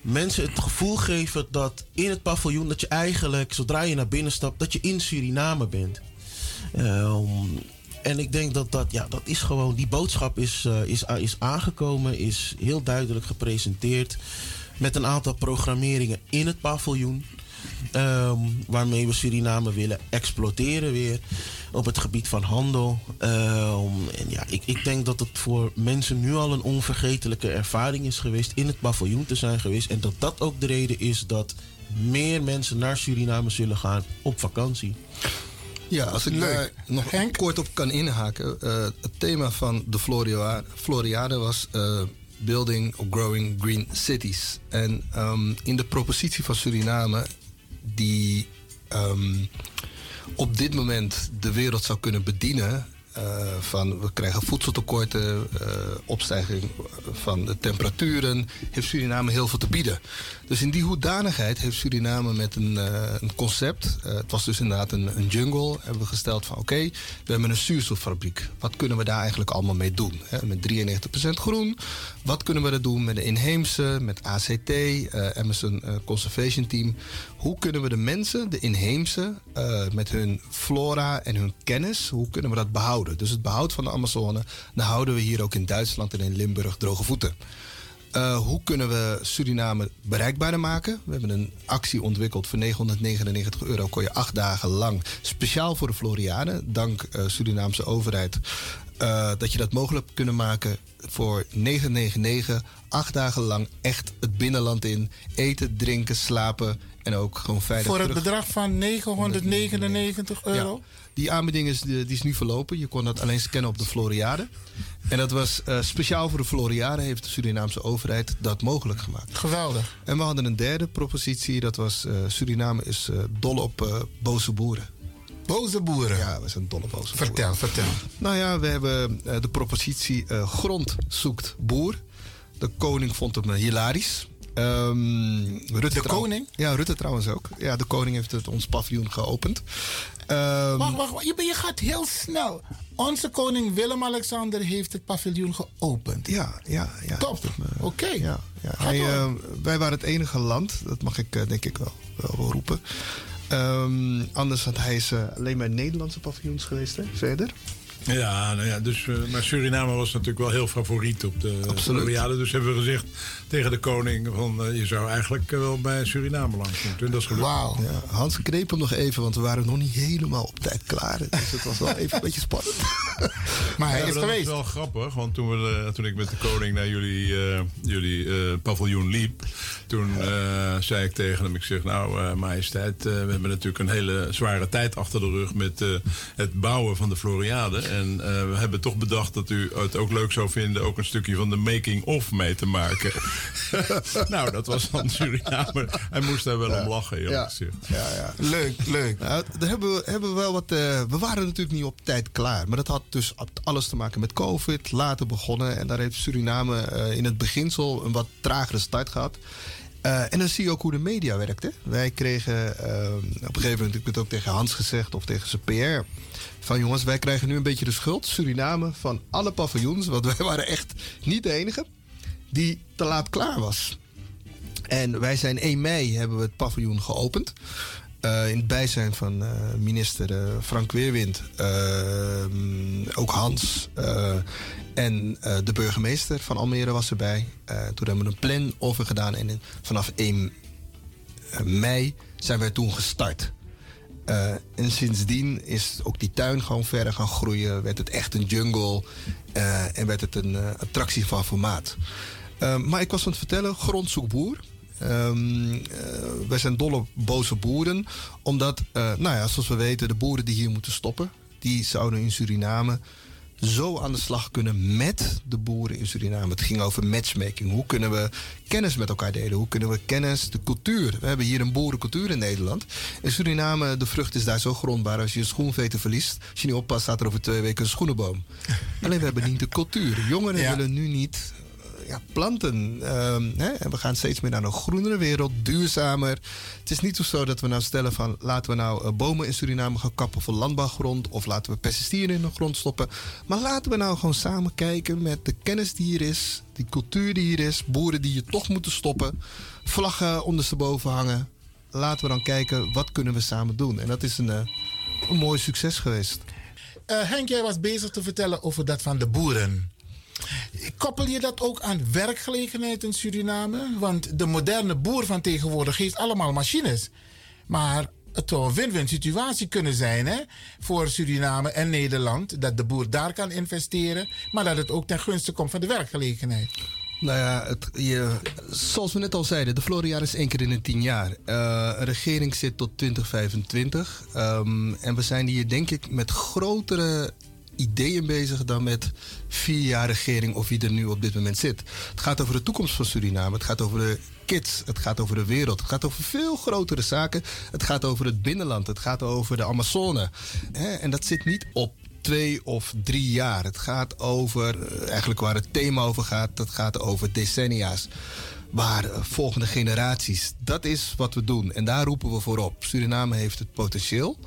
Speaker 11: Mensen het gevoel geven dat in het paviljoen, dat je eigenlijk, zodra je naar binnen stapt, dat je in Suriname bent. Ehm, en ik denk dat dat, ja, dat is gewoon, die boodschap is, eh, is, is aangekomen, is heel duidelijk gepresenteerd. Met een aantal programmeringen in het paviljoen. Ehm, waarmee we Suriname willen exploiteren weer op het gebied van handel. Ehm, en ja, ik, ik denk dat het voor mensen nu al een onvergetelijke ervaring is geweest in het paviljoen te zijn geweest. En dat dat ook de reden is dat meer mensen naar Suriname zullen gaan op vakantie.
Speaker 10: Ja, als ik daar nog kort op kan inhaken. eh, het thema van de Floria- Floriade was eh, Building or Growing Green Cities. En ehm, in de propositie van Suriname, die ehm, op dit moment de wereld zou kunnen bedienen. Eh, van we krijgen voedseltekorten, eh, opstijging van de temperaturen, heeft Suriname heel veel te bieden. Dus in die hoedanigheid heeft Suriname met een, eh, een concept, het was dus inderdaad een, een jungle, hebben we gesteld van oké, we hebben een zuurstoffabriek. Wat kunnen we daar eigenlijk allemaal mee doen? Met 93% groen. Wat kunnen we er doen met de inheemse, met ACT, Amazon Conservation Team? Hoe kunnen we de mensen, de inheemse, met hun flora en hun kennis, hoe kunnen we dat behouden? Dus het behoud van de Amazone, dan houden we hier ook in Duitsland en in Limburg droge voeten. Uh, hoe kunnen we Suriname bereikbaarder maken? We hebben een actie ontwikkeld voor 999 euro. Kon je acht dagen lang, speciaal voor de Floriade, dank uh, Surinaamse overheid, uh, dat je dat mogelijk kunnen maken voor 999. Acht dagen lang echt het binnenland in. Eten, drinken, slapen en ook gewoon veilig
Speaker 7: Voor het
Speaker 10: terug.
Speaker 7: bedrag van 999 euro?
Speaker 10: Ja. Die aanbieding is, die is nu verlopen. Je kon dat alleen scannen op de Floriade. En dat was uh, speciaal voor de Floriade heeft de Surinaamse overheid dat mogelijk gemaakt.
Speaker 7: Geweldig.
Speaker 10: En we hadden een derde propositie. Dat was uh, Suriname is uh, dol op boze boeren.
Speaker 7: Boze boeren?
Speaker 10: Ja, we zijn dol op boze
Speaker 7: vertel,
Speaker 10: boeren.
Speaker 7: Vertel,
Speaker 10: Nou ja, we hebben de propositie grond zoekt boer. De koning vond hem hilarisch. Um, Rutte
Speaker 7: de koning?
Speaker 10: Ja, Rutte trouwens ook. Ja, de koning heeft het ons paviljoen geopend.
Speaker 7: Um, wacht, wacht, wacht. Je, je, gaat heel snel. Onze koning Willem-Alexander heeft het paviljoen geopend.
Speaker 10: Ja, ja, ja.
Speaker 7: Top. Oké. Okay.
Speaker 10: Ja, ja. Hij, uh, wij waren het enige land, dat mag ik uh, denk ik wel, wel roepen. Um, anders had hij is, uh, alleen maar Nederlandse paviljoens geweest, hè? Verder.
Speaker 9: Ja, nou ja, dus, uh, maar Suriname was natuurlijk wel heel favoriet op de Floriade. Dus hebben we gezegd tegen de koning van uh, je zou eigenlijk uh, wel bij Suriname langs moeten. En dat is gelukt.
Speaker 10: Wauw. Ja, Hans kneep hem nog even, want we waren nog niet helemaal op tijd klaar. Dus het was wel even een beetje spannend.
Speaker 7: maar hij
Speaker 9: ja,
Speaker 7: is
Speaker 9: dat
Speaker 7: geweest.
Speaker 9: is wel grappig, want toen, we, toen ik met de koning naar jullie, jullie paviljoen liep, toen zei ik tegen hem, ik zeg nou majesteit, we hebben natuurlijk een hele zware tijd achter de rug met het bouwen van de Floriade. En uh, we hebben toch bedacht dat u het ook leuk zou vinden... ook een stukje van de making-of mee te maken. nou, dat was van Suriname. Hij moest daar wel
Speaker 10: ja.
Speaker 9: om lachen,
Speaker 10: ja. Ja, ja.
Speaker 7: Leuk, leuk.
Speaker 10: Nou, daar hebben we, hebben we wel wat... Uh, we waren natuurlijk niet op tijd klaar. Maar dat had dus alles te maken met COVID. Later begonnen. En daar heeft Suriname uh, in het beginsel een wat tragere start gehad. Uh, en dan zie je ook hoe de media werkt. Hè? Wij kregen uh, op een gegeven moment, ik heb het ook tegen Hans gezegd of tegen zijn PR. Van jongens, wij krijgen nu een beetje de schuld, Suriname, van alle paviljoens. Want wij waren echt niet de enige die te laat klaar was. En wij zijn 1 mei hebben we het paviljoen geopend. Uh, in het bijzijn van uh, minister uh, Frank Weerwind, ook Hans en de burgemeester van Almere was erbij. toen hebben we een plan over gedaan en vanaf 1 mei zijn wij toen gestart. En sindsdien is ook die tuin gewoon verder gaan groeien, werd het echt een jungle en werd het een attractie van formaat. maar ik was aan het vertellen, grondzoekboer. Um, wij zijn dol op boze boeren. Omdat, nou ja, zoals we weten, de boeren die hier moeten stoppen, die zouden in Suriname zo aan de slag kunnen met de boeren in Suriname. Het ging over matchmaking. Hoe kunnen we kennis met elkaar delen? Hoe kunnen we kennis, de cultuur? We hebben hier een boerencultuur in Nederland. In Suriname, de vrucht is daar zo grondbaar. Als je een schoenveter verliest, als je niet oppast, staat er over twee weken een schoenenboom. Alleen we hebben niet de cultuur. Jongeren ja. willen nu niet planten. Ehm, hè? We gaan steeds meer naar een groenere wereld, duurzamer. Het is niet zo dat we nou stellen van laten we nou eh, bomen in Suriname gaan kappen voor landbouwgrond of laten we pesticiden in de grond stoppen. Maar laten we nou gewoon samen kijken met de kennis die hier is, die cultuur die hier is, boeren die je toch moeten stoppen, vlaggen ondersteboven hangen. Laten we dan kijken wat kunnen we samen doen. En dat is een, eh, een mooi succes geweest.
Speaker 7: Eh, Henk, jij was bezig te vertellen over dat van de boeren. Koppel je dat ook aan werkgelegenheid in Suriname? Want de moderne boer van tegenwoordig heeft allemaal machines. Maar het zou een win-win situatie kunnen zijn hè, voor Suriname en Nederland. Dat de boer daar kan investeren, maar dat het ook ten gunste komt van de werkgelegenheid.
Speaker 10: Nou ja, het, je, zoals we net al zeiden, de Floriade is één keer in een tien jaar. Uh, een regering zit tot 2025. Um, en we zijn hier denk ik met grotere ideeën bezig dan met vier jaar regering of wie er nu op dit moment zit. Het gaat over de toekomst van Suriname. Het gaat over de kids. Het gaat over de wereld. Het gaat over veel grotere zaken. Het gaat over het binnenland. Het gaat over de Amazone. En dat zit niet op twee of drie jaar. Het gaat over, eh, eigenlijk waar het thema over gaat, dat gaat over decennia's. Waar eh, volgende generaties, dat is wat we doen. En daar roepen we voor op. Suriname heeft het potentieel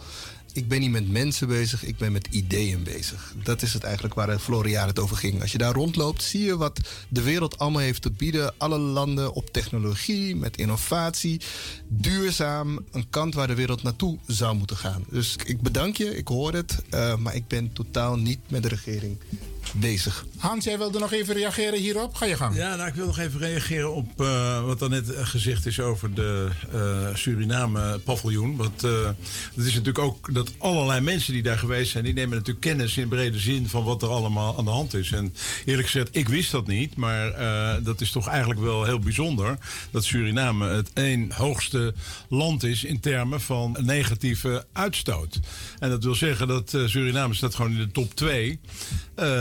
Speaker 10: ik ben niet met mensen bezig, ik ben met ideeën bezig. Dat is het eigenlijk waar het Floriade het over ging. Als je daar rondloopt, zie je wat de wereld allemaal heeft te bieden. Alle landen op technologie, met innovatie, duurzaam. Een kant waar de wereld naartoe zou moeten gaan. Dus ik bedank je, ik hoor het. Uh, maar ik ben totaal niet met de regering bezig.
Speaker 7: Hans, jij wilde nog even reageren hierop? Ga je gang.
Speaker 9: Ja, nou, ik wil nog even reageren op uh, wat er net gezegd is over de uh, Suriname-paviljoen. Want uh, het is natuurlijk ook dat allerlei mensen die daar geweest zijn, die nemen natuurlijk kennis in brede zin van wat er allemaal aan de hand is. En eerlijk gezegd, ik wist dat niet, maar dat is toch eigenlijk wel heel bijzonder dat Suriname het één hoogste land is in termen van negatieve uitstoot. En dat wil zeggen dat Suriname staat gewoon in de top 2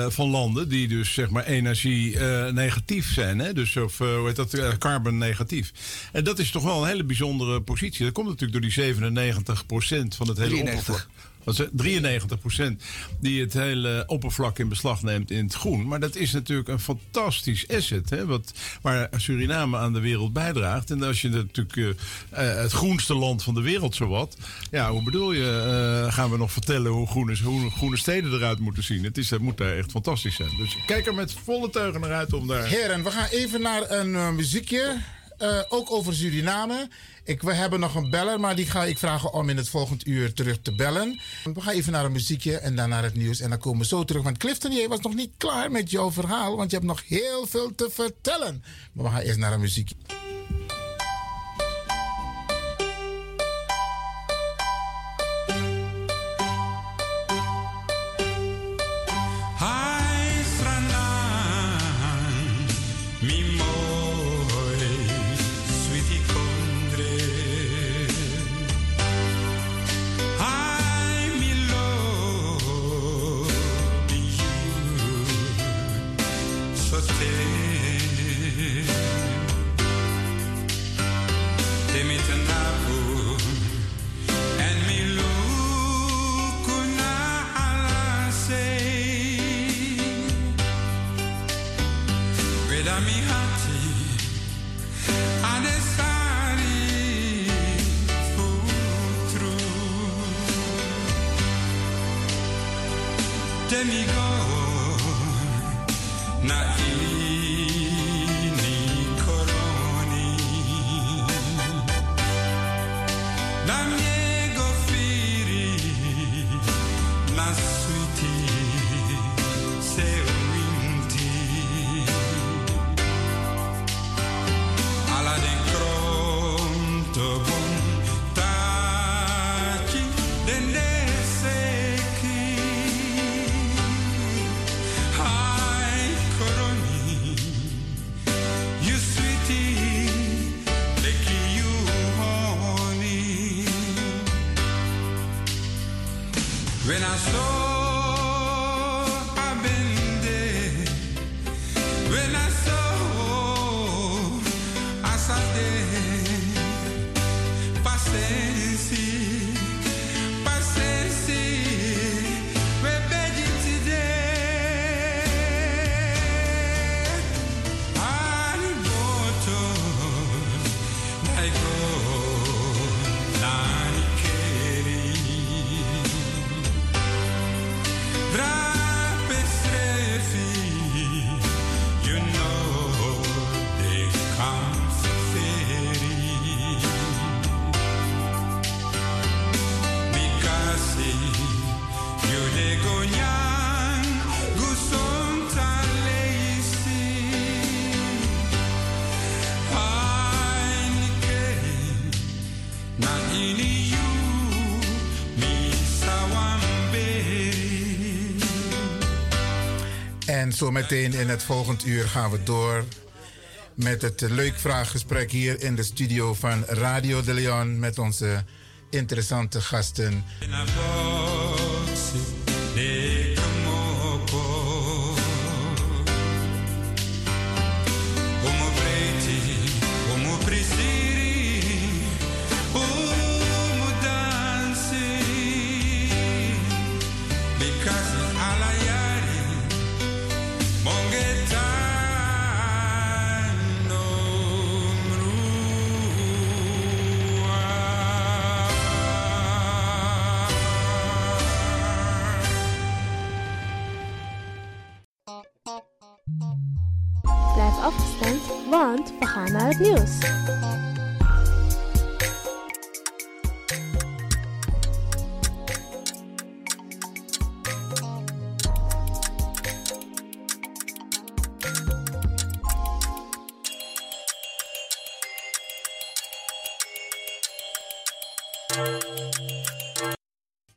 Speaker 9: van landen die dus zeg maar energie uh, negatief zijn. Hè? Dus of uh, hoe heet dat, carbon negatief. En dat is toch wel een hele bijzondere positie. Dat komt natuurlijk door die 97% van het hele
Speaker 10: 93.
Speaker 9: oppervlak. Dat is 93% die het hele oppervlak in beslag neemt in het groen. Maar dat is natuurlijk een fantastisch asset. Hè, wat, waar Suriname aan de wereld bijdraagt. En als je natuurlijk uh, het groenste land van de wereld zowat. Ja, hoe bedoel je? Gaan we nog vertellen hoe groene, hoe groene steden eruit moeten zien? Het, is, het moet daar echt fantastisch zijn. Dus kijk er met volle teugen naar uit om daar.
Speaker 7: Heren, we gaan even naar een muziekje. ook over Suriname. Ik, we hebben nog een beller, maar die ga ik vragen om in het volgende uur terug te bellen. We gaan even naar een muziekje en dan naar het nieuws. En dan komen we zo terug. Want Clifton, jij was nog niet klaar met jouw verhaal. Want je hebt nog heel veel te vertellen. Maar we gaan eerst naar een muziekje.
Speaker 8: Zometeen in het volgend uur gaan we door met het leuk vraaggesprek hier in de studio van Radio de Leon met onze interessante gasten.